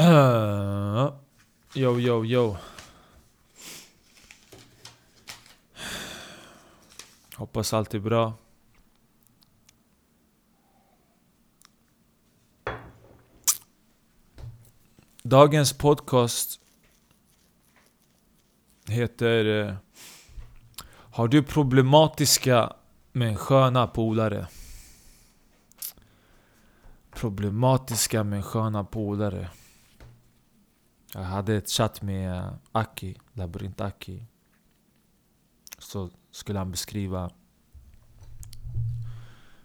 Uh, yo, yo, yo. Hoppas allt är bra. Dagens podcast heter eh, Har du problematiska men sköna polare? Problematiska men sköna polare. Jag hade ett chatt med Aki, Labyrint Aki. Så skulle han beskriva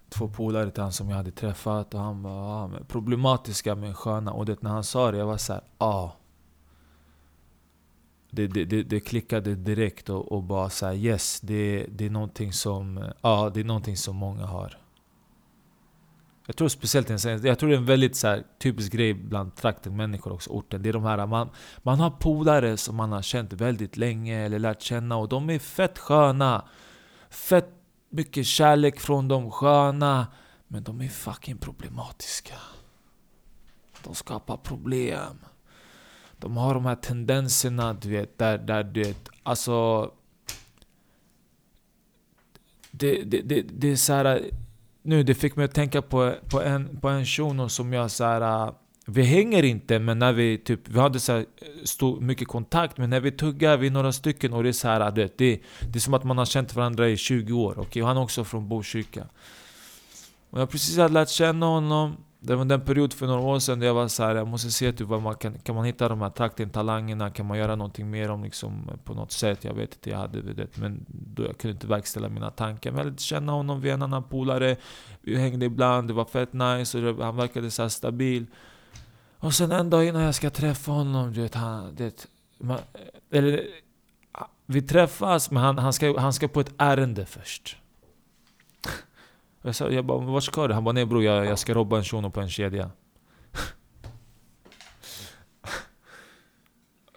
två polare till han som jag hade träffat och han var ah, men problematiska men sköna. Och det när han sa det, jag var såhär ah. Det, det, det, det klickade direkt och, och bara såhär yes, det, det är någonting som, ah, det är någonting som många har. Jag tror speciellt jag tror det är en väldigt så här, typisk grej bland trakten människor också, orten. Det är de här, man, man har polare som man har känt väldigt länge eller lärt känna och de är fett sköna. Fett mycket kärlek från de sköna. Men de är fucking problematiska. De skapar problem. De har de här tendenserna, du vet, där, där du vet, alltså... Det, det, det, det är så här, nu, det fick mig att tänka på, på en, på en shuno som jag så här, äh, Vi hänger inte, men när vi typ, vi hade så här, äh, stor, mycket kontakt, men när vi tuggar, vi är några stycken och det är så här, äh, det, det, det är som att man har känt varandra i 20 år. Okay? Och han är också från Botkyrka. Och jag precis hade lärt känna honom. Det var den period för några år sedan där jag var så här, jag måste se typ vad man kan, kan man hitta de här trakten-talangerna? Kan man göra någonting mer om liksom, på något sätt? Jag vet inte, jag hade det, men då jag kunde inte verkställa mina tankar. Men jag lärde känna honom, vi är en annan polare. Vi hängde ibland, det var fett nice och han verkade så stabil. Och sen en dag innan jag ska träffa honom, du vet, han, det, man, eller, vi träffas, men han, han, ska, han ska på ett ärende först. Jag, sa, jag bara, vart ska du? Han bara, nej bror jag, jag ska robba en shuno på en kedja.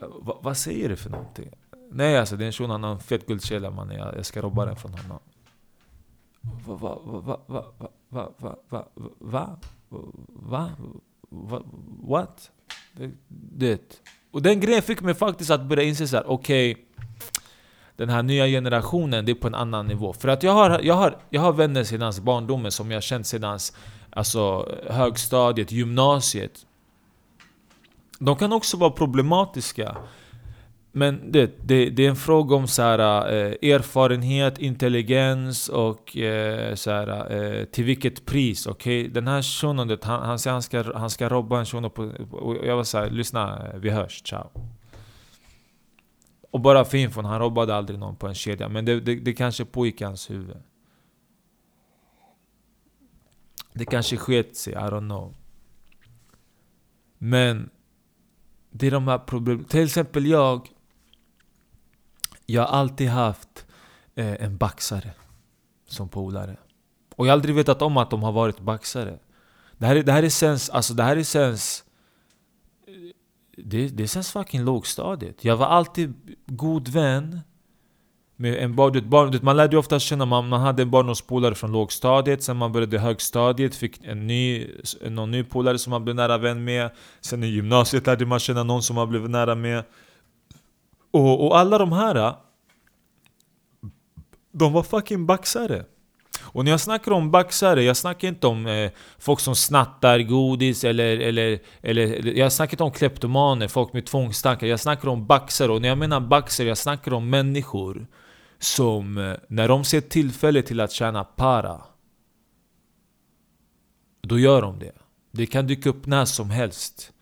Va, vad säger du för någonting? Nej alltså det är en shuno, han har en fet guldkedja mannen. Jag, jag ska robba den från honom. Va, va, va, va, va, va, va, va, va, va, va, what? Det. Och den grejen fick mig faktiskt att börja inse såhär, okej okay, den här nya generationen, det är på en annan nivå. För att jag har, jag har, jag har vänner sedan barndomen som jag har känt sedan alltså, högstadiet, gymnasiet. De kan också vara problematiska. Men det, det, det är en fråga om så här, eh, erfarenhet, intelligens och eh, så här, eh, till vilket pris. Okay? Den här shunon, han, han säger han ska, han ska robba en shuno. Och jag var såhär, lyssna, vi hörs, ciao. Och bara för infon, han robbade aldrig någon på en kedja. Men det, det, det kanske pågick i hans huvud. Det kanske sket sig, I don't know. Men det är de här problemen. Till exempel jag. Jag har alltid haft eh, en baxare som polare. Och jag har aldrig vetat om att de har varit baxare. Det här, är, det här är sens, alltså det här är sens det, det känns fucking lågstadiet. Jag var alltid god vän med en barn, barn, man lärde ju ofta känna, man, man hade en barndomspolare från lågstadiet, sen man började högstadiet, fick en ny, någon ny polare som man blev nära vän med. Sen i gymnasiet lärde man känna någon som man blev nära med. Och, och alla de här, de var fucking baxare. Och när jag snackar om baxare, jag snackar inte om eh, folk som snattar godis eller, eller, eller... Jag snackar inte om kleptomaner, folk med tvångstankar. Jag snackar om baxare. Och när jag menar baxare, jag snackar om människor som, eh, när de ser tillfälle till att tjäna para, då gör de det. Det kan dyka upp när som helst.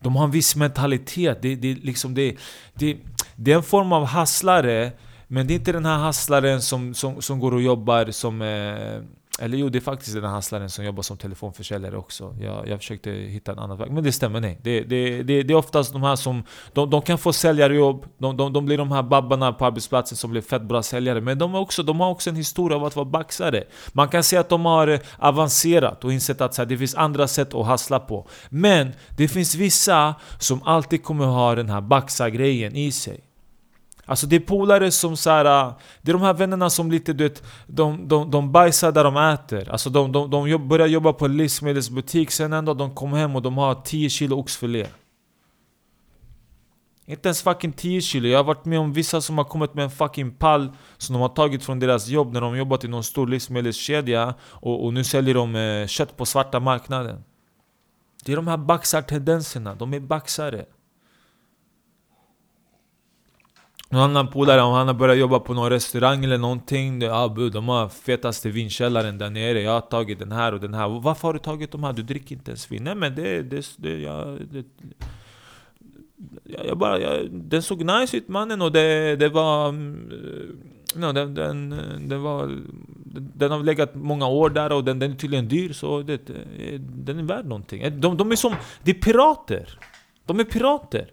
De har en viss mentalitet. Det, det, liksom det, det, det är en form av hasslare men det är inte den här hasslaren som, som, som går och jobbar som... Eh, eller jo, det är faktiskt den här hasslaren som jobbar som telefonförsäljare också. Jag, jag försökte hitta en annan väg, men det stämmer nej. Det, det, det, det är oftast de här som... De, de kan få säljarjobb, de, de, de blir de här babbarna på arbetsplatsen som blir fett bra säljare. Men de, är också, de har också en historia av att vara baxare. Man kan säga att de har eh, avancerat och insett att så här, det finns andra sätt att hassla på. Men det finns vissa som alltid kommer ha den här baxa-grejen i sig. Alltså det är polare som så här, äh, Det är de här vännerna som lite du vet, de, de, de bajsar där de äter. Alltså de, de, de börjar jobba på en livsmedelsbutik, sen en dag de kommer hem och de har 10 kilo oxfilé. Inte ens fucking 10 kilo. Jag har varit med om vissa som har kommit med en fucking pall som de har tagit från deras jobb när de jobbat i någon stor livsmedelskedja och, och nu säljer de eh, kött på svarta marknaden. Det är de här baxartendenserna, de är baxare. Någon annan polare, om han har börjat jobba på någon restaurang eller någonting det, ah, De har fetaste vinkällaren där nere, jag har tagit den här och den här Varför har du tagit de här? Du dricker inte ens vin? Nej men det... det, det, jag, det jag bara, jag, den såg nice ut mannen och det, det var... Mm, no, den, den, den, var, den har legat många år där och den, den är tydligen dyr så det, den är värd någonting. De, de är som... Det är pirater! De är pirater!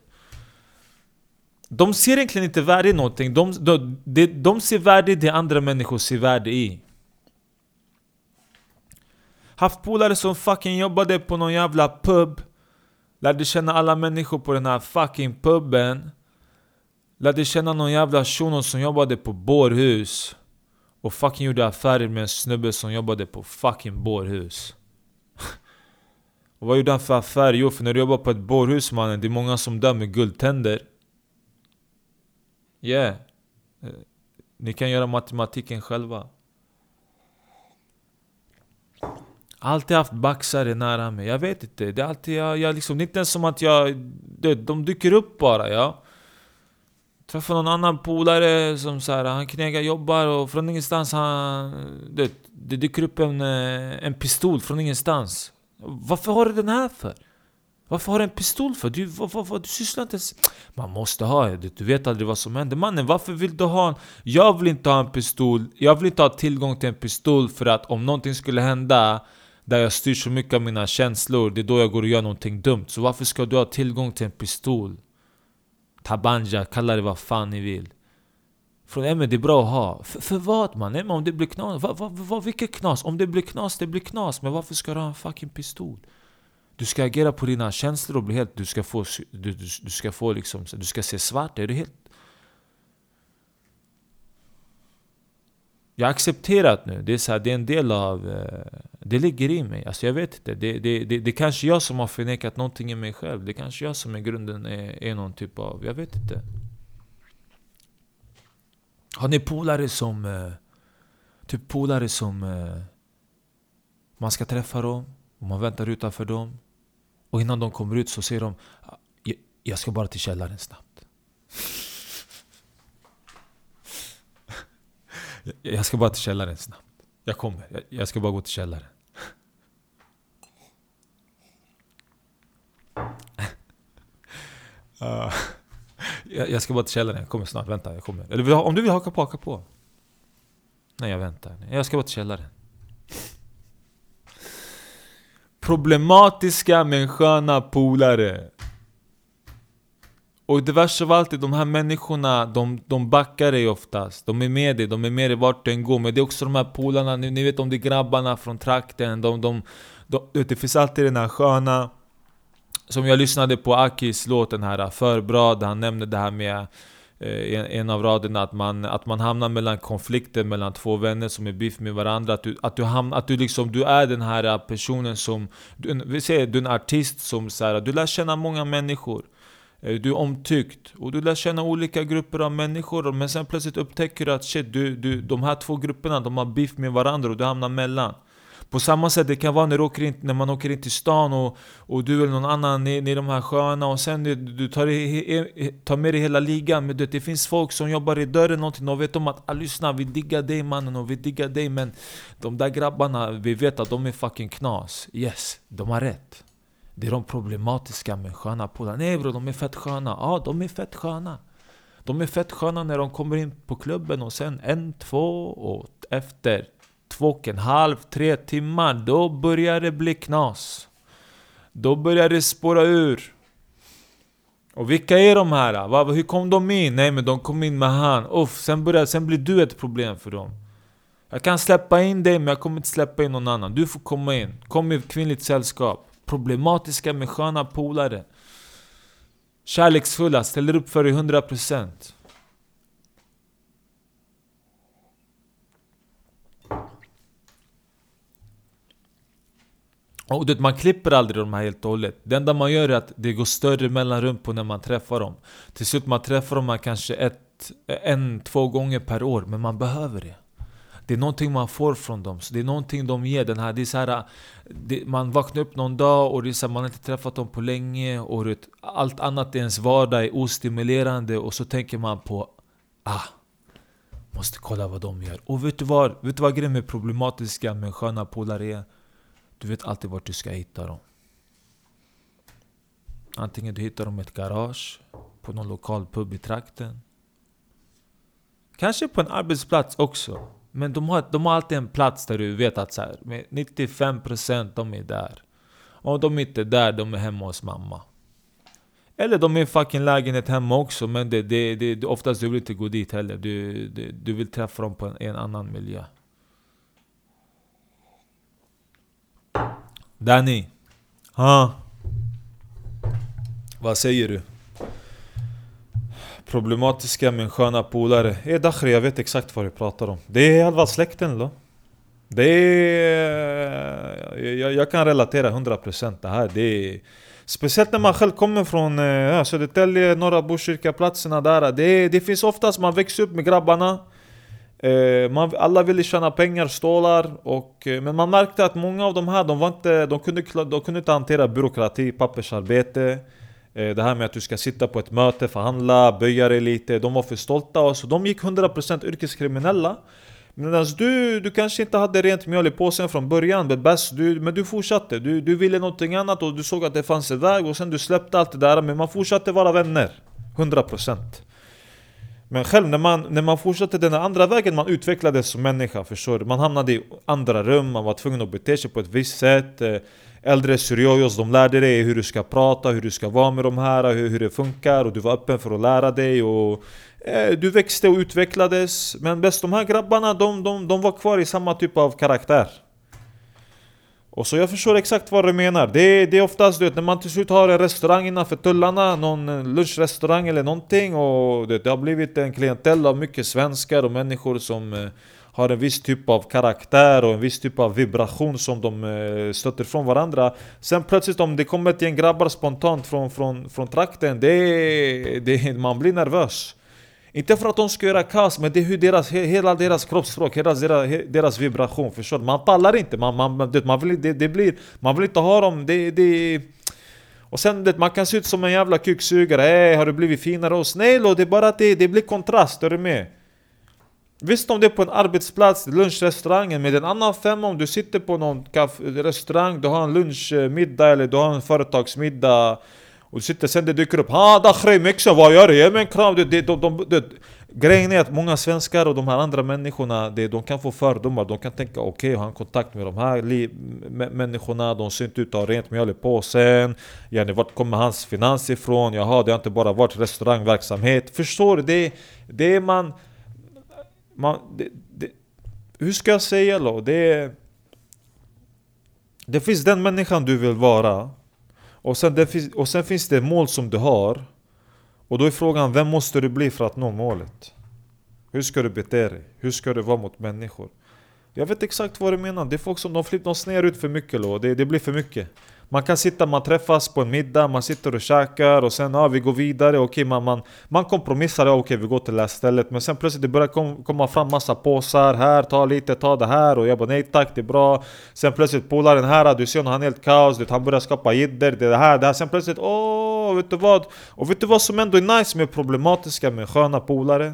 De ser egentligen inte värde i någonting, de, de, de, de ser värde i det andra människor ser värde i. Haft polare som fucking jobbade på någon jävla pub Lärde känna alla människor på den här fucking puben Lärde känna någon jävla shuno som jobbade på bårhus Och fucking gjorde affärer med en snubbe som jobbade på fucking bårhus Och vad gjorde han för affär? Jo, för när du jobbar på ett bårhus mannen, det är många som dör med guldtänder Yeah. Eh, ni kan göra matematiken själva. Alltid haft baxare nära mig, jag vet inte. Det är alltid jag, jag liksom, det är inte ens som att jag... Det, de dyker upp bara, ja. Träffar någon annan polare som så här, han knegar jobbar och från ingenstans han... Det, det dyker upp en, eh, en pistol från ingenstans. Varför har du den här för? Varför har du en pistol för? Du, vad, vad, vad, du sysslar inte ens... Man måste ha det, du vet aldrig vad som händer. Mannen, varför vill du ha en... Jag vill inte ha en pistol, jag vill inte ha tillgång till en pistol för att om någonting skulle hända där jag styr så mycket av mina känslor, det är då jag går och gör någonting dumt. Så varför ska du ha tillgång till en pistol? Tabanja, kalla det vad fan ni vill. Från Emmy, det är bra att ha. För, för vad man? Emma, om det blir knas, Va, va, va, vilket knas? Om det blir knas, det blir knas. Men varför ska du ha en fucking pistol? Du ska agera på dina känslor och bli helt... Du ska få, du, du, du ska få liksom... Du ska se svart. Är du helt... Jag har accepterat nu. Det är, så här, det är en del av... Eh, det ligger i mig. Alltså jag vet inte. Det, det, det, det är kanske jag som har förnekat någonting i mig själv. Det är kanske jag som i grunden är, är någon typ av... Jag vet inte. Har ni polare som... Eh, typ polare som... Eh, man ska träffa dem och man väntar utanför dem. Och innan de kommer ut så säger de ah, Jag ska bara till källaren snabbt. Jag ska bara till källaren snabbt. Jag kommer. Jag ska bara gå till källaren. Uh, jag ska bara till källaren, jag kommer snart. Vänta, jag kommer. Eller om du vill haka på, haka på. Nej, jag väntar. Jag ska bara till källaren problematiska men sköna polare. Och det värsta av allt är de här människorna, de, de backar dig oftast. De är med dig, de är med dig vart du än går. Men det är också de här polarna, ni, ni vet om det är grabbarna från trakten. De, de, de, det finns alltid den här sköna... Som jag lyssnade på Akis låt, den här För bra, där han nämnde det här med Eh, en, en av raderna att man, att man hamnar mellan konflikter mellan två vänner som är beef med varandra. Att du, att du, hamnar, att du, liksom, du är den här eh, personen som... Du, vi säger du är en artist som så här, du lär känna många människor. Eh, du är omtyckt och du lär känna olika grupper av människor men sen plötsligt upptäcker du att shit, du, du, de här två grupperna de har beef med varandra och du hamnar mellan. På samma sätt det kan vara när, du åker in, när man åker in till stan och, och du eller någon annan är i de här sjöarna och sen du, du tar, tar med dig hela ligan. Men det, det finns folk som jobbar i dörren någonting och vet om att ah, lyssna vi diggar dig mannen och vi diggar dig men de där grabbarna, vi vet att de är fucking knas. Yes, de har rätt. Det är de problematiska med sköna polare. Nej bro, de är fett sköna. Ja, de är fett sköna. De är fett sköna när de kommer in på klubben och sen en, två och efter två och en halv, tre timmar, då börjar det bli knas. Då börjar det spåra ur. Och vilka är de här? Va? Hur kom de in? Nej men de kom in med han. Uff, sen, börjar, sen blir du ett problem för dem. Jag kan släppa in dig men jag kommer inte släppa in någon annan. Du får komma in. Kom i kvinnligt sällskap. Problematiska med sköna polare. Kärleksfulla, ställer upp för dig 100%. Och du vet, man klipper aldrig de här helt och hållet. Det enda man gör är att det går större mellanrum på när man träffar dem. Till slut man träffar dem kanske ett, en, två gånger per år, men man behöver det. Det är någonting man får från dem, så det är någonting de ger. Den här, det är så här, det, man vaknar upp någon dag och det är så här, man har inte träffat dem på länge och vet, allt annat i ens vardag är ostimulerande och så tänker man på Ah, måste kolla vad de gör. Och vet du vad? Vet du vad grejen med problematiska men sköna polare är? Du vet alltid vart du ska hitta dem. Antingen du hittar dem i ett garage, på någon lokal pub i trakten. Kanske på en arbetsplats också. Men de har, de har alltid en plats där du vet att så här, 95% de är där. Om de inte är där, de är hemma hos mamma. Eller de är i fucking lägenhet hemma också, men det, det, det, oftast du vill inte gå dit heller. Du, det, du vill träffa dem på en, en annan miljö. Danny. Ha? Vad säger du? Problematiska men sköna polare. Eh Dakhri, jag vet exakt vad du pratar om. Det är halva släkten då. Det är... Jag, jag kan relatera 100% det här. Det är... Speciellt när man själv kommer från eh, Södertälje, Norra Botkyrka, platserna där. Det, det finns oftast, man växer upp med grabbarna. Eh, man, alla ville tjäna pengar, stålar. Och, eh, men man märkte att många av de här, de, var inte, de, kunde, de kunde inte hantera byråkrati, pappersarbete. Eh, det här med att du ska sitta på ett möte, förhandla, böja dig lite. De var för stolta och så de gick 100% yrkeskriminella. Medan alltså du, du kanske inte hade rent mjöl i påsen från början, men, bäst, du, men du fortsatte. Du, du ville någonting annat och du såg att det fanns en väg och sen du släppte allt det där. Men man fortsatte vara vänner. 100% men själv när man, när man fortsatte den andra vägen, man utvecklades som människa. Förstår du? Man hamnade i andra rum, man var tvungen att bete sig på ett visst sätt. Eh, äldre syriojos, de lärde dig hur du ska prata, hur du ska vara med de här, hur, hur det funkar och du var öppen för att lära dig och Eh, du växte och utvecklades, men bäst de här grabbarna de, de, de var kvar i samma typ av karaktär. Och så jag förstår exakt vad du menar. Det, det är oftast du vet, när man till slut har en restaurang innanför tullarna, någon lunchrestaurang eller någonting och det, det har blivit en klientell av mycket svenskar och människor som eh, har en viss typ av karaktär och en viss typ av vibration som de eh, stöter från varandra. Sen plötsligt om det kommer ett gäng grabbar spontant från, från, från trakten, det, det, man blir nervös. Inte för att de ska göra kaos, men det är hur deras, hela deras kroppsspråk, hela deras, deras vibration, förstår du? Man pallar inte, man, man, det, man, vill, det, det blir, man vill inte ha dem, det, det och sen det, man kan se ut som en jävla kuksugare, hey, har du blivit finare hos Nailo? Det är bara att det, det blir kontrast, är du med? Visst om det är på en arbetsplats, lunchrestaurangen, med en annan femma om du sitter på någon restaurang, du har en lunchmiddag eller du har en företagsmiddag och du sitter sen det dyker upp Ha Dakhri mixen, vad gör du? Ge mig en kram! Det, det, de, de, de, grejen är att många svenskar och de här andra människorna det, De kan få fördomar, de kan tänka okej, okay, har han kontakt med de här människorna? De ser inte ut att ha rent mjöl i påsen yani, Vart kommer hans finans ifrån? Jaha, det har inte bara varit restaurangverksamhet Förstår du? Det, det är man... man det, det, hur ska jag säga då? Det, det finns den människan du vill vara och sen, det, och sen finns det mål som du har Och då är frågan, vem måste du bli för att nå målet? Hur ska du bete dig? Hur ska du vara mot människor? Jag vet exakt vad du menar, det är folk som de, flipp, de ut för mycket då. Det, det blir för mycket man kan sitta, man träffas på en middag, man sitter och käkar och sen ja, vi går vidare, okej man, man, man kompromissar, ja, okej vi går till det här stället. Men sen plötsligt det börjar kom, komma fram massa påsar, här, ta lite, ta det här. Och jag bara nej tack det är bra. Sen plötsligt polaren här, du ser honom, han är helt kaos, du, han börjar skapa jidder, det här, det här. Sen plötsligt, åh, vet du vad? Och vet du vad som ändå är nice med problematiska med sköna polare?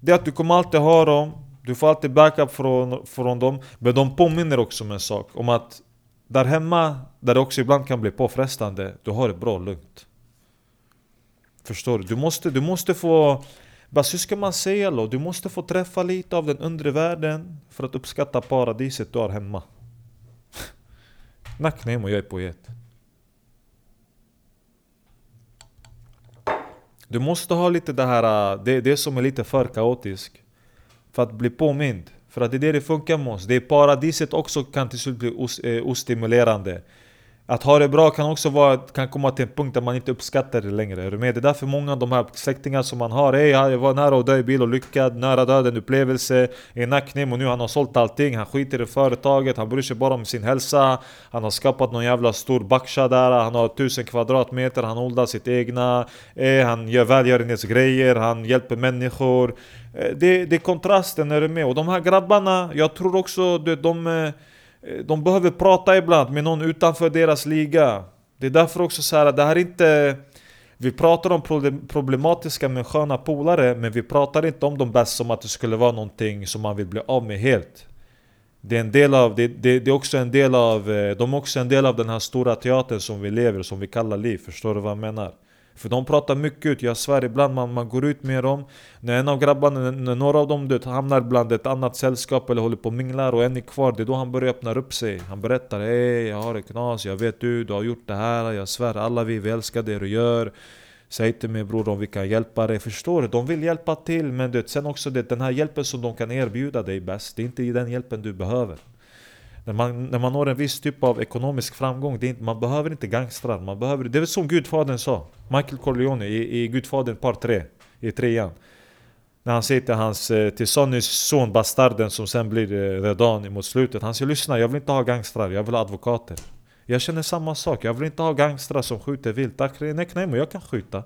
Det är att du kommer alltid ha dem. Du får alltid backup från, från dem. Men de påminner också om en sak. Om att där hemma, där det också ibland kan bli påfrestande Du har det bra lugnt Förstår du? Du måste, du måste få Vad hur ska man säga då? Du måste få träffa lite av den undre världen För att uppskatta paradiset du har hemma Nacknemo, jag är poet Du måste ha lite det här, äh, det, det som är lite för kaotiskt för att bli påmind. För att det är det det funkar med oss. Det är paradiset också kan till slut bli os, eh, ostimulerande. Att ha det bra kan också vara, kan komma till en punkt där man inte uppskattar det längre. Är du med? Det är därför många av de här släktingar som man har, Ey, jag var nära att dö i bil och lyckad, nära döden upplevelse, i Nacknem och nu han har sålt allting, han skiter i företaget, han bryr sig bara om sin hälsa, han har skapat någon jävla stor baksha där, han har tusen kvadratmeter, han odlar sitt egna, eh, han gör välgörenhetsgrejer, han hjälper människor. Eh, det, det är kontrasten, är du med? Och de här grabbarna, jag tror också, du, de de Eh, de behöver prata ibland med någon utanför deras liga. Det är därför också så här, det här är inte... Vi pratar om problematiska men sköna polare, men vi pratar inte om dem bäst som att det skulle vara någonting som man vill bli av med helt. Det är, en del av, det, det, det, är också en del av, eh, de är också en del av den här stora teatern som vi lever, som vi kallar liv. Förstår du vad jag menar? För de pratar mycket ut, jag svär ibland man, man går ut med dem. När en av grabbarna, när några av dem det, hamnar bland ett annat sällskap eller håller på och minglar och en är kvar Det är då han börjar öppna upp sig. Han berättar Ey jag har det knas, jag vet du, du har gjort det här Jag svär alla vi, vi älskar det du gör. Säg till mig bror om vi kan hjälpa dig, förstår du? De vill hjälpa till men det, sen också det, den här hjälpen som de kan erbjuda dig bäst Det är inte den hjälpen du behöver när man, när man når en viss typ av ekonomisk framgång, det är inte, man behöver inte gangstrar. Man behöver, det är som Gudfadern sa. Michael Corleone i, i Gudfadern par 3, i trean. När han säger till, hans, eh, till Sonnys son, bastarden som sen blir eh, Redan mot slutet. Han säger lyssna, jag vill inte ha gangstrar, jag vill ha advokater. Jag känner samma sak, jag vill inte ha gangstrar som skjuter vilt. Nej, nej, men jag kan skjuta.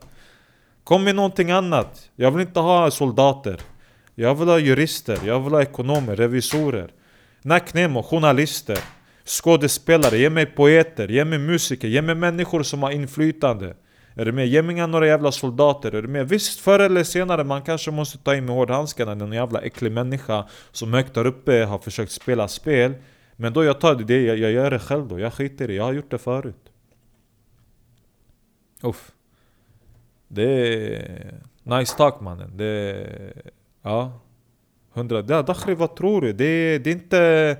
Kom med någonting annat. Jag vill inte ha soldater. Jag vill ha jurister, jag vill ha ekonomer, revisorer. Nacknemo, journalister, skådespelare, ge mig poeter, ge mig musiker, ge mig människor som har inflytande. Är du med? Ge mig inga några jävla soldater, är du med? Visst, förr eller senare man kanske måste ta in med hårdhandskarna någon jävla äcklig människa som högt där uppe har försökt spela spel. Men då jag tar det, jag, jag gör det själv då, jag skiter i det, jag har gjort det förut. Uff. Det är nice talk mannen. Det är, ja. 100. Ja, Dakhri, vad tror du? Det, det är inte...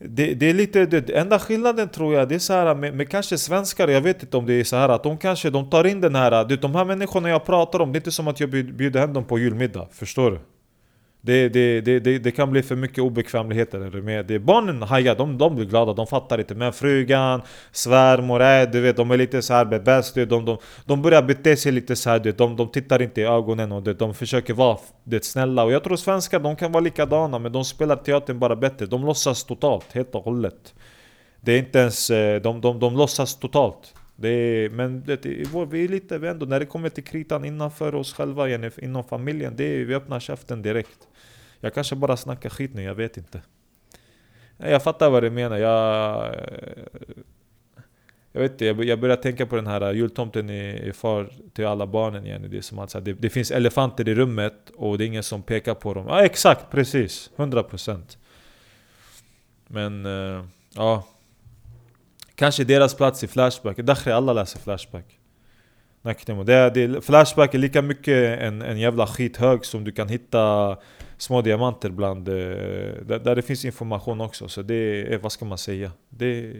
Det, det, är lite, det enda skillnaden tror jag, det är så här med, med, kanske svenskar, jag vet inte om det är så här att de kanske de tar in den här, det, de här människorna jag pratar om, det är inte som att jag bjuder hem dem på julmiddag, förstår du? Det, det, det, det, det kan bli för mycket obekvämligheter med det. Barnen hajar, de, de blir glada, de fattar inte. Men frugan, svärmor, äh, du vet, de är lite så här bebäst. De, de, de börjar bete sig lite så här, de, de tittar inte i ögonen och de försöker vara det, snälla. Och jag tror svenskar, de kan vara likadana, men de spelar teatern bara bättre. De låtsas totalt, helt och hållet. Det är inte ens, eh, de, de, de låtsas totalt. Det är, men det, vi är lite, vi ändå, när det kommer till kritan innanför oss själva, inom familjen, det är, vi öppnar käften direkt. Jag kanske bara snackar skit nu, jag vet inte. Jag fattar vad du menar. Jag, jag vet inte, jag börjar tänka på den här jultomten är far till alla barnen igen. Det, är som att, det, det finns elefanter i rummet och det är ingen som pekar på dem. Ja exakt, precis. 100% Men, uh, ja. Kanske deras plats i Flashback. Dakhri, alla läser Flashback. Det, det, flashback är lika mycket en, en jävla skithög som du kan hitta små diamanter bland, eh, där, där det finns information också. Så det är, vad ska man säga? Det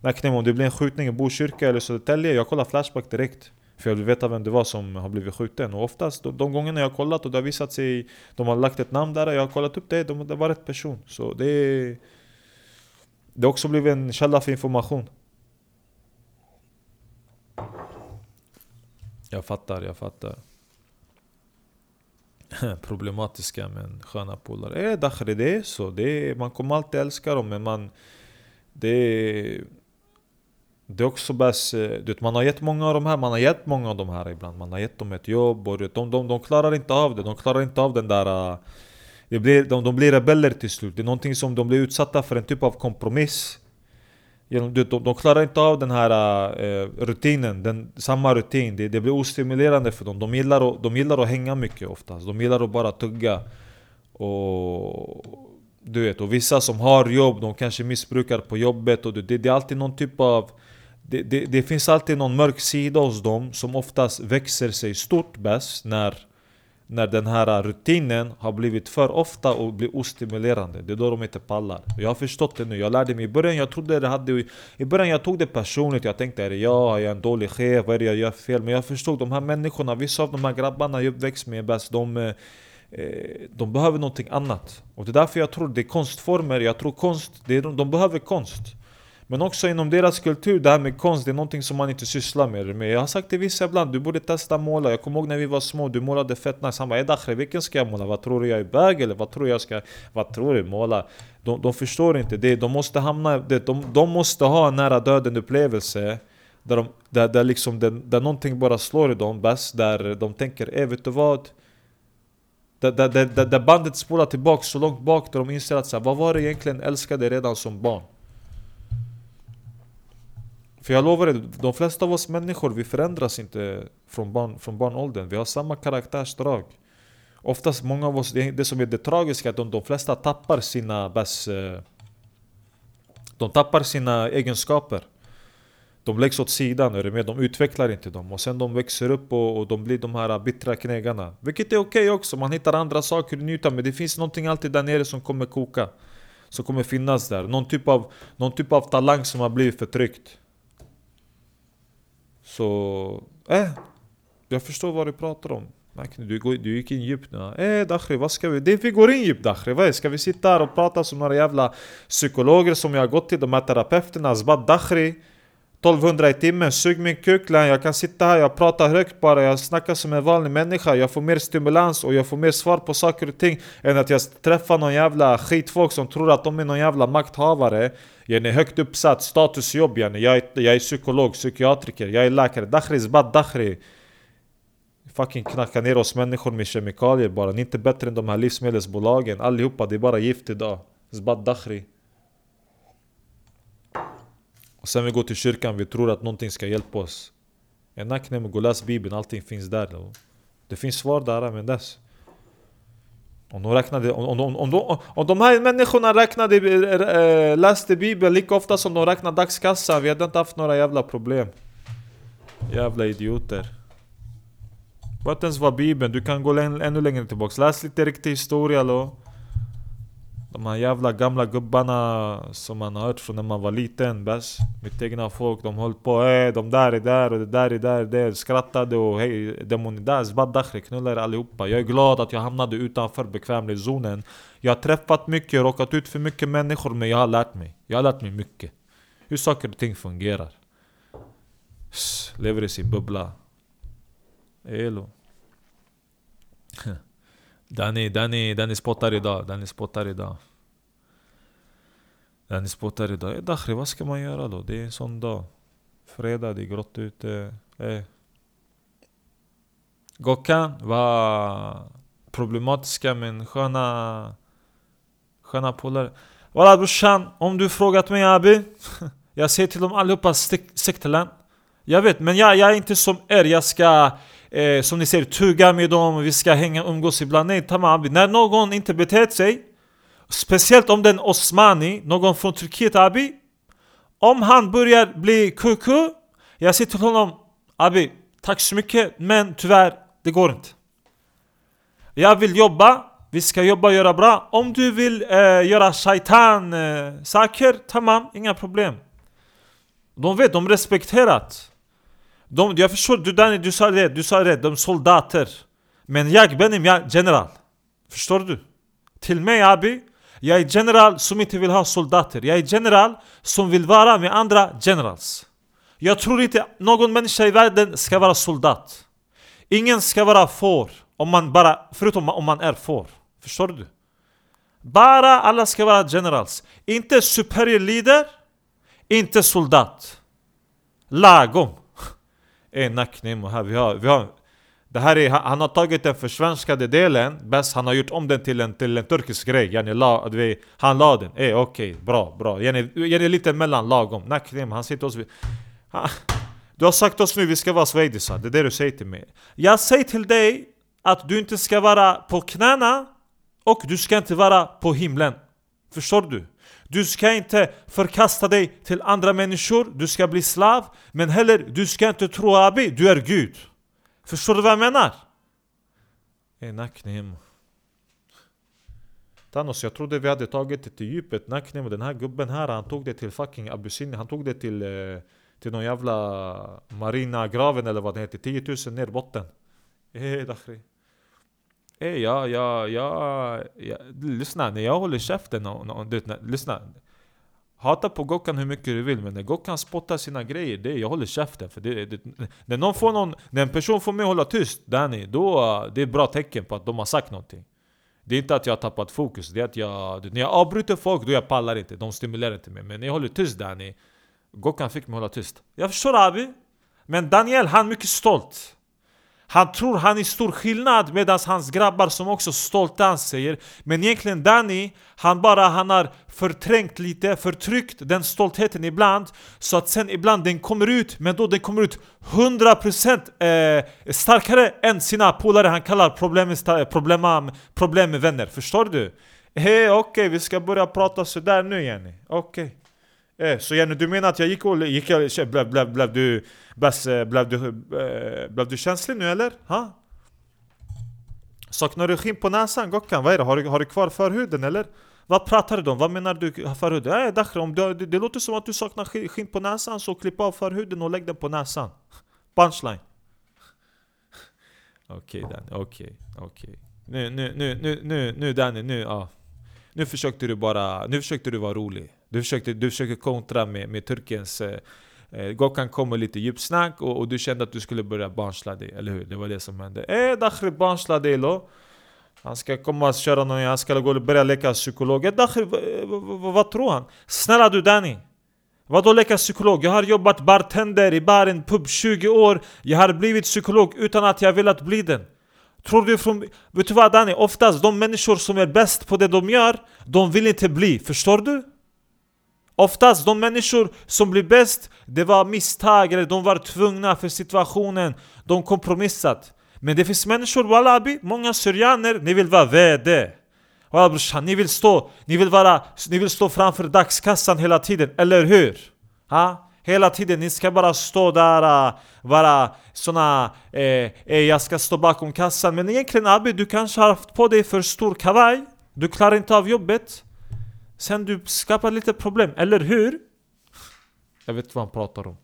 Naknemo, om det blir en skjutning i Botkyrka eller Södertälje, jag kollar Flashback direkt. För jag vill veta vem det var som har blivit skjuten. Och oftast, de, de gångerna jag har kollat och det har visat sig, de har lagt ett namn där, jag har kollat upp det, de, det var rätt person. Så det är... Det har också blivit en källa för information. Jag fattar, jag fattar. problematiska men sköna polare. Eh, Dakhri, det är så. Det är, man kommer alltid älska dem men man... Det är... Det är också bäst, eh, Du vet, man har gett många av de här, man har gett många av de här ibland. Man har gett dem ett jobb och de, de, de klarar inte av det. De klarar inte av den där... Eh, det blir, de, de blir rebeller till slut. Det är någonting som de blir utsatta för en typ av kompromiss. De, de, de klarar inte av den här uh, rutinen, den, samma rutin. Det, det, blir ostimulerande för dem. De gillar, att, de gillar att hänga mycket oftast. De gillar att bara tugga. Och, du vet, och vissa som har jobb, de kanske missbrukar på jobbet. Och det, det är alltid någon typ av... Det, det, det finns alltid någon mörk sida hos dem som oftast växer sig stort bäst när när den här rutinen har blivit för ofta och blir ostimulerande. Det är då de inte pallar. Jag har förstått det nu. Jag lärde mig i början, jag trodde det hade... I början jag tog det personligt. Jag tänkte är det jag? Är jag en dålig chef? Vad är det jag gör fel? Men jag förstod de här människorna, vissa av de här grabbarna jag uppväxt med bäst, de, eh, de behöver någonting annat. Och det är därför jag tror det är konstformer. Jag tror konst, det är, de behöver konst. Men också inom deras kultur, det här med konst, det är någonting som man inte sysslar med. Men jag har sagt till vissa ibland, du borde testa måla. Jag kommer ihåg när vi var små, du målade fett nice. Han bara Dakhri, vilken ska jag måla? Vad tror du jag är bög eller vad tror jag ska... Vad tror du? Måla? De, de förstår inte det. De måste hamna... Det, de, de måste ha en nära döden upplevelse. Där, de, där, där, liksom, där, där någonting bara slår i dem bäst. Där de tänker, eh vet du vad? Där, där, där, där bandet spolar tillbaka så långt bak där de inser att så här, vad var det egentligen älskade redan som barn? För jag lovar dig, de flesta av oss människor vi förändras inte från, barn, från barnåldern. Vi har samma karaktärsdrag. Oftast, många av oss, det, det som är det tragiska är att de, de flesta tappar sina bäst... Eh, de tappar sina egenskaper. De läggs åt sidan, är du med? De utvecklar inte dem. Och sen de växer upp och, och de blir de här bittra knegarna. Vilket är okej okay också, man hittar andra saker att njuta Men det finns någonting alltid där nere som kommer koka. Som kommer finnas där. Någon typ av, någon typ av talang som har blivit förtryckt. Så... Eh, jag förstår vad du pratar om. Du, du gick in djupt nu. Eh Dakhri, vad ska vi... Det vi går in djupt Dakhri, vad är Ska vi sitta här och prata som några jävla psykologer som jag har gått till? De här terapeuterna, Zbat Dakhri 1200 i timmen, sug min kuk Jag kan sitta här, jag pratar högt bara, jag snackar som en vanlig människa. Jag får mer stimulans och jag får mer svar på saker och ting Än att jag träffar någon jävla skitfolk som tror att de är någon jävla makthavare. Jag är högt uppsatt, statusjobb yani. jag, är, jag är psykolog, psykiatriker, jag är läkare. Dakhri, Zbat dakhri. Fucking knacka ner oss människor med kemikalier bara. Ni är inte bättre än de här livsmedelsbolagen. Allihopa, det är bara gift idag. Zbad dakhri och sen vi går till kyrkan, vi tror att någonting ska hjälpa oss. En aknem, gå och läs bibeln, allting finns där. Det finns svar där men dess. Om de, räknade, om, om, om, de, om de här människorna räknade, äh, läste bibeln lika ofta som de räknade dagskassan, vi hade inte haft några jävla problem. Jävla idioter. Vad inte ens var bibeln, du kan gå ännu längre tillbaks. Läs lite riktig historia då. De här jävla gamla gubbarna som man har hört från när man var liten bäst Mitt egna folk, de höll på eh, de där är där och det där är där, det skrattade och hej, demon där, zbad knullar allihopa. Jag är glad att jag hamnade utanför bekvämlighetszonen Jag har träffat mycket, råkat ut för mycket människor men jag har lärt mig. Jag har lärt mig mycket. Hur saker och ting fungerar. Lever i sin bubbla. Elo. Danny, Danny, Danny spottar idag, Danny spottar idag. Danny spottar idag. Eh, Dakhri, vad ska man göra då? Det är en sån dag. Fredag, det är grått ute. Eh. Gokan var problematiska men sköna... Sköna polare. Walla brorsan, om du frågat mig Abi Jag säger till dem allihopa, stick till den Jag vet, men jag, jag är inte som er, jag ska eh, som ni ser, tugga med dem, vi ska hänga och umgås ibland. Nej, tamam. När någon inte betett sig, speciellt om den Osmani, någon från Turkiet Abi, om han börjar bli kuku, jag säger till honom Abi, tack så mycket, men tyvärr, det går inte. Jag vill jobba, vi ska jobba och göra bra. Om du vill eh, göra shaitan eh, saker, tamam, inga problem. De vet, de respekterat. De, jag förstår, du Danny, du sa det, du sa det, de soldater. Men jag benim, jag general. Förstår du? Till mig Abi, jag är general som inte vill ha soldater. Jag är general som vill vara med andra generals. Jag tror inte någon människa i världen ska vara soldat. Ingen ska vara får, om man bara, förutom om man är får. Förstår du? Bara alla ska vara generals. Inte superior leader, inte soldat. Lagom är Nacknim och här vi har, vi har det här är, han har tagit den försvenskade delen, bäst han har gjort om den till en, till en turkisk grej. Yani la, vi, han la den, eh, okej, okay, bra, bra. Yani, yani lite mellan lagom. Nacknim, han sitter oss vid... Han, du har sagt oss nu vi ska vara svedisar, det är det du säger till mig. Jag säger till dig att du inte ska vara på knäna och du ska inte vara på himlen. Förstår du? Du ska inte förkasta dig till andra människor, du ska bli slav. Men heller, du ska inte tro Abi, du är Gud. Förstår du vad jag menar? Naknim. Thanos, jag trodde vi hade tagit det till djupet. Naknim, den här gubben här, han tog det till fucking Abyssinien. Han tog det till, eh, till någon jävla marina graven eller vad det heter. 10 000 ner botten. Eh, dakhri. Ey ja, ja, ja, ja, lyssna, när jag håller käften och, och, du, lyssna. Hata på Gokan hur mycket du vill, men när Gokan spottar sina grejer, det, jag håller käften. För det, det, när, någon får någon, när en person får mig att hålla tyst, Danny, då det är ett bra tecken på att de har sagt någonting. Det är inte att jag har tappat fokus, det är att jag... När jag avbryter folk, då jag pallar inte. De stimulerar inte mig. Men när jag håller tyst Danny, Gokan fick mig att hålla tyst. Jag förstår Abi. Men Daniel, han är mycket stolt. Han tror han är stor skillnad medan hans grabbar som också stolta säger Men egentligen Danny, han bara han har förträngt lite, förtryckt den stoltheten ibland Så att sen ibland den kommer ut, men då den kommer ut 100% eh, starkare än sina polare han kallar problem, eh, problem, problem med vänner Förstår du? Hej okej, okay, vi ska börja prata sådär nu Jenny Okej okay. Eh, så Jenny, du menar att jag gick och gick, blev, blev, blev, du, bäst, eh, blev, du, eh, blev du känslig nu eller? Ha? Saknar du skinn på näsan Gockan? Vad är det? Har du, har du kvar förhuden eller? Vad pratar du om? Vad menar du förhuden? Nej Dakhri, om du, det, det låter som att du saknar skinn på näsan så klipp av förhuden och lägg den på näsan Punchline Okej okay, Danny, okej, okay, okej okay. Nu, nu, nu, nu, nu, nu Danny, nu, ja Nu försökte du bara, nu försökte du vara rolig du försökte, du försökte kontra med, med Turkiens eh, eh Gokan kom med lite djupsnack och, och, du kände att du skulle börja barnsla dig, eller hur? Det var det som hände. Eh Dakhri barnsla dig då. Han ska komma och köra någon, han ska gå och börja leka psykolog. Eh, Dakhri, vad tror han? Snälla du Danny! Vadå leka psykolog? Jag har jobbat bartender i baren pub 20 år Jag har blivit psykolog utan att jag velat bli den Tror du från... Vet du vad Danny? Oftast de människor som är bäst på det de gör De vill inte bli, förstår du? Oftast de människor som blir bäst, det var misstag eller de var tvungna för situationen. De kompromissat. Men det finns människor, wallabi, många syrianer, ni vill vara VD. Walla brorsan, ni vill stå, ni vill vara, ni vill stå framför dagskassan hela tiden, eller hur? Ha? Hela tiden, ni ska bara stå där, och vara såna eh, eh, Jag ska stå bakom kassan Men egentligen Abi, du kanske har haft på dig för stor kavaj Du klarar inte av jobbet Sen du skapar lite problem, eller hur? Jag vet inte vad han pratar om.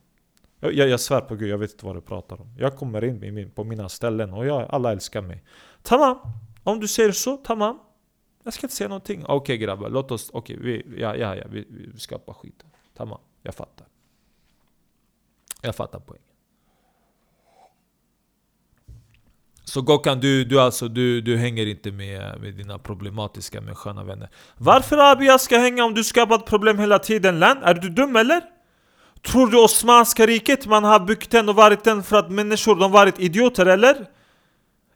Jag, jag, jag svär på gud, jag vet inte vad du pratar om. Jag kommer in i min, på mina ställen och jag, alla älskar mig. Tamam! Om du säger så, tamam. Jag ska inte säga någonting. Okej okay, grabbar, låt oss... Okej, okay, vi, ja, ja, ja, vi, vi skapar skiten. Tamam, jag fattar. Jag fattar poängen. Så Gokan, du, du, alltså, du, du hänger inte med, med dina problematiska men sköna vänner Varför Abi jag ska hänga om du skapat problem hela tiden Lan? Är du dum eller? Tror du Osmanska riket man har byggt den och varit den för att människor de varit idioter eller?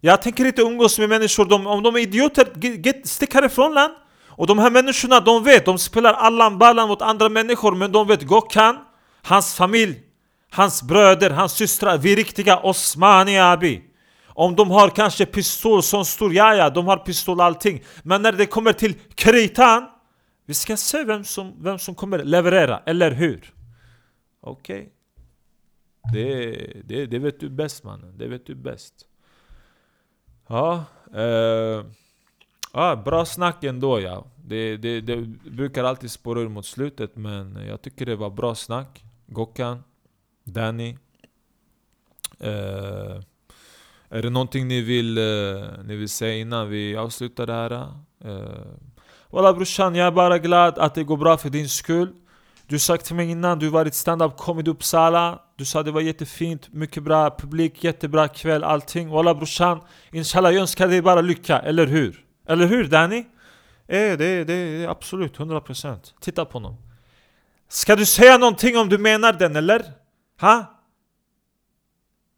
Jag tänker inte umgås med människor, de, om de är idioter, get, stick härifrån Lan! Och de här människorna, de vet, de spelar Allan Ballan mot andra människor men de vet Gokan, hans familj, hans bröder, hans systrar, vi är riktiga Osmani Abi om de har kanske pistol som stor, ja ja, de har pistol allting. Men när det kommer till kritan Vi ska se vem som, vem som kommer leverera, eller hur? Okej. Okay. det, det, det vet du bäst mannen, det vet du bäst. Ja, eh, ja bra snack ändå ja. Det, det, det brukar alltid spåra ur mot slutet men jag tycker det var bra snack. Gokan, Danny. Eh, är det någonting ni vill, eh, ni vill säga innan vi avslutar det här? Uh, Walla brorsan, jag är bara glad att det går bra för din skull Du sa till mig innan, du varit stand-up comedy Uppsala Du sa det var jättefint, mycket bra publik, jättebra kväll, allting Walla brorsan, inshallah jag önskar dig bara lycka, eller hur? Eller hur Danny? Eh, det, det, det absolut, 100% Titta på honom Ska du säga någonting om du menar den eller? Ha?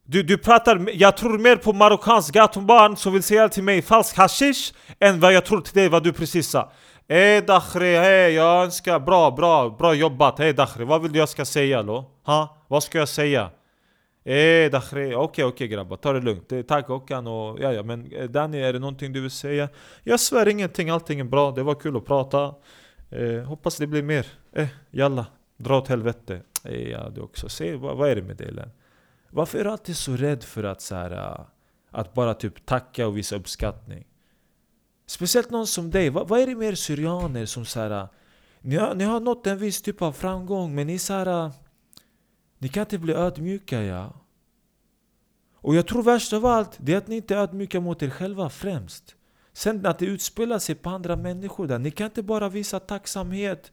Du, du pratar, jag tror mer på marockansk gatubarn som vill säga till mig falsk hashish Än vad jag tror till dig vad du precis sa Ey Dakhri, hej jag önskar bra, bra, bra jobbat Hej Dakhri, vad vill du jag ska säga då? Ha? Vad ska jag säga? Ey Dakhri, okej okay, okej okay, grabbar, ta det lugnt eh, Tack Håkan och ja, ja men eh, Danny är det någonting du vill säga? Jag svär ingenting, allting är bra, det var kul att prata eh, Hoppas det blir mer Eh, jalla, dra åt helvete eh, ja, du också, se vad, vad är det med dig Len? Varför är du alltid så rädd för att, så här, äh, att bara typ tacka och visa uppskattning? Speciellt någon som dig, vad, vad är det med er syrianer som så här, äh, ni, har, ni har nått en viss typ av framgång men ni så här, äh, Ni kan inte bli ödmjuka ja. Och jag tror värst av allt, det är att ni inte är ödmjuka mot er själva främst. Sen att det utspelar sig på andra människor där, ni kan inte bara visa tacksamhet.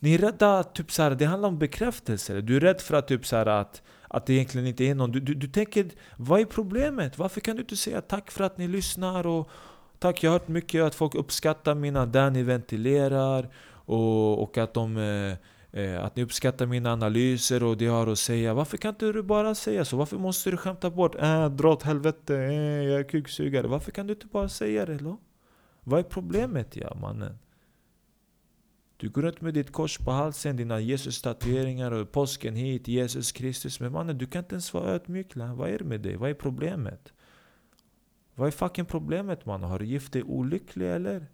Ni är rädda, typ så här, det handlar om bekräftelse. Du är rädd för att, typ så här, att, att det egentligen inte är någon. Du, du, du tänker, vad är problemet? Varför kan du inte säga tack för att ni lyssnar? Och tack, jag har hört mycket att folk uppskattar mina, där ni ventilerar. Och, och att de... Eh, eh, att ni uppskattar mina analyser och det jag har att säga. Varför kan inte du bara säga så? Varför måste du skämta bort äh, dra åt helvete, äh, jag är kuksugare. Varför kan du inte bara säga det? Lo? Vad är problemet ja mannen? Du går runt med ditt kors på halsen, dina Jesus-tatueringar och påsken hit, Jesus Kristus. Men mannen, du kan inte ens vara ödmjuk. Vad är det med dig? Vad är problemet? Vad är fucking problemet mannen? Har du gift dig olycklig eller?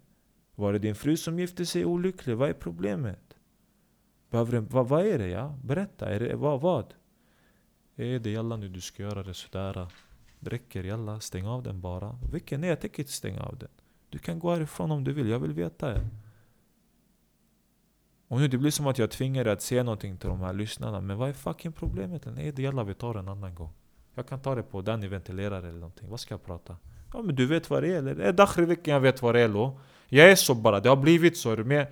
Var det din fru som gifte sig olycklig? Vad är problemet? Behöver du, vad, vad är det ja? Berätta, är det, vad? vad? Är det jalla nu du ska göra det sådär? Det räcker jalla, stäng av den bara. Vilken? Nej jag tänker inte stänga av den. Du kan gå härifrån om du vill, jag vill veta Ja. Och nu det blir som att jag tvingar dig att säga någonting till de här lyssnarna. Men vad är fucking problemet? Nej det gäller vi tar en annan gång. Jag kan ta det på den ni ventilerar eller någonting. Vad ska jag prata? Ja men du vet vad det är eller? Eh, det är Dakhri vilken jag vet vad det är då. Jag är så bara, det har blivit så. Är du med?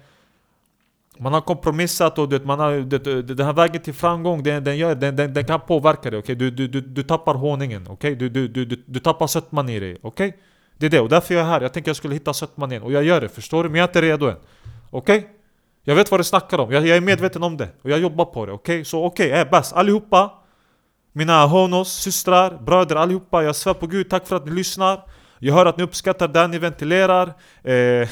Man har kompromissat och det, man har, det, den här vägen till framgång, den, den, gör, den, den, den kan påverka dig. Okay? Du, du, du, du tappar honungen, okay? du, du, du, du, du tappar sötman i dig. Okay? Det är det, och därför är jag här. Jag tänkte jag skulle hitta sötman igen. Och jag gör det, förstår du? Men jag är inte redo än. Okej? Okay? Jag vet vad du snackar om, jag, jag, är medveten om det. Och jag jobbar på det, okej? Okay? Så okej, okay, eh, bäst allihopa. Mina honos, systrar, bröder allihopa. Jag svär på gud, tack för att ni lyssnar. Jag hör att ni uppskattar det ni ventilerar. Eh,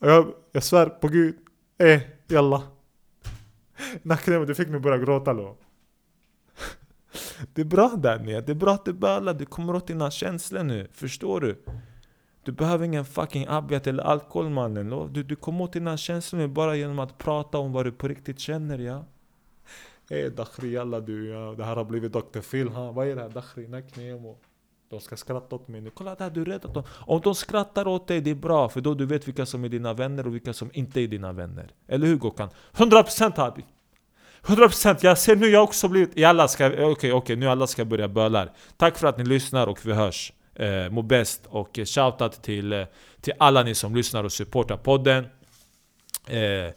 Jag, jag svär på gud. Eh, jalla. Nacknen, du fick mig börja gråta då. Det är bra Daniel, det är bra att du bölar. Du kommer åt dina känslor nu. Förstår du? Du behöver ingen fucking abjad eller alkohol mannen. Du, du kommer åt dina känslor nu bara genom att prata om vad du på riktigt känner ja. Ey Dakhri jalla du ja. Det här har blivit Dr. Phil ha. Vad är det här Dakhri? De ska skratta åt mig nu. Kolla där, du är rädd att de... Om de skrattar åt dig, det är bra. För då du vet vilka som är dina vänner och vilka som inte är dina vänner. Eller hur Gokan? 100% Abi! 100% jag ser nu jag har också blivit... Alla ska... Okej, okay, okej, okay, nu alla ska börja böla. Tack för att ni lyssnar och vi hörs. Eh, må bäst och shoutout till, eh, till alla ni som lyssnar och supportar podden. Eh,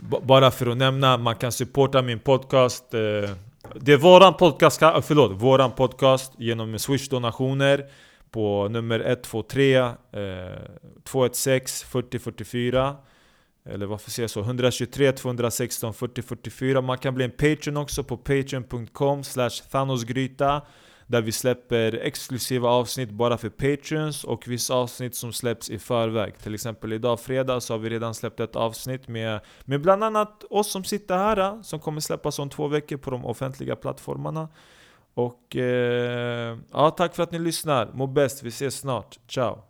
bara för att nämna, man kan supporta min podcast eh, det är våran podcast, eh, förlåt, våran podcast genom Swish-donationer på nummer 123 eh, 216 4044 Eller varför säger jag så? 123 216 4044 Man kan bli en Patreon också på patreon.com slash thanosgryta där vi släpper exklusiva avsnitt bara för Patreons och vissa avsnitt som släpps i förväg. Till exempel idag fredag så har vi redan släppt ett avsnitt med, med bland annat oss som sitter här, eh, som kommer släppas om två veckor på de offentliga plattformarna. Och eh, ja, tack för att ni lyssnar. Må bäst, vi ses snart. Ciao!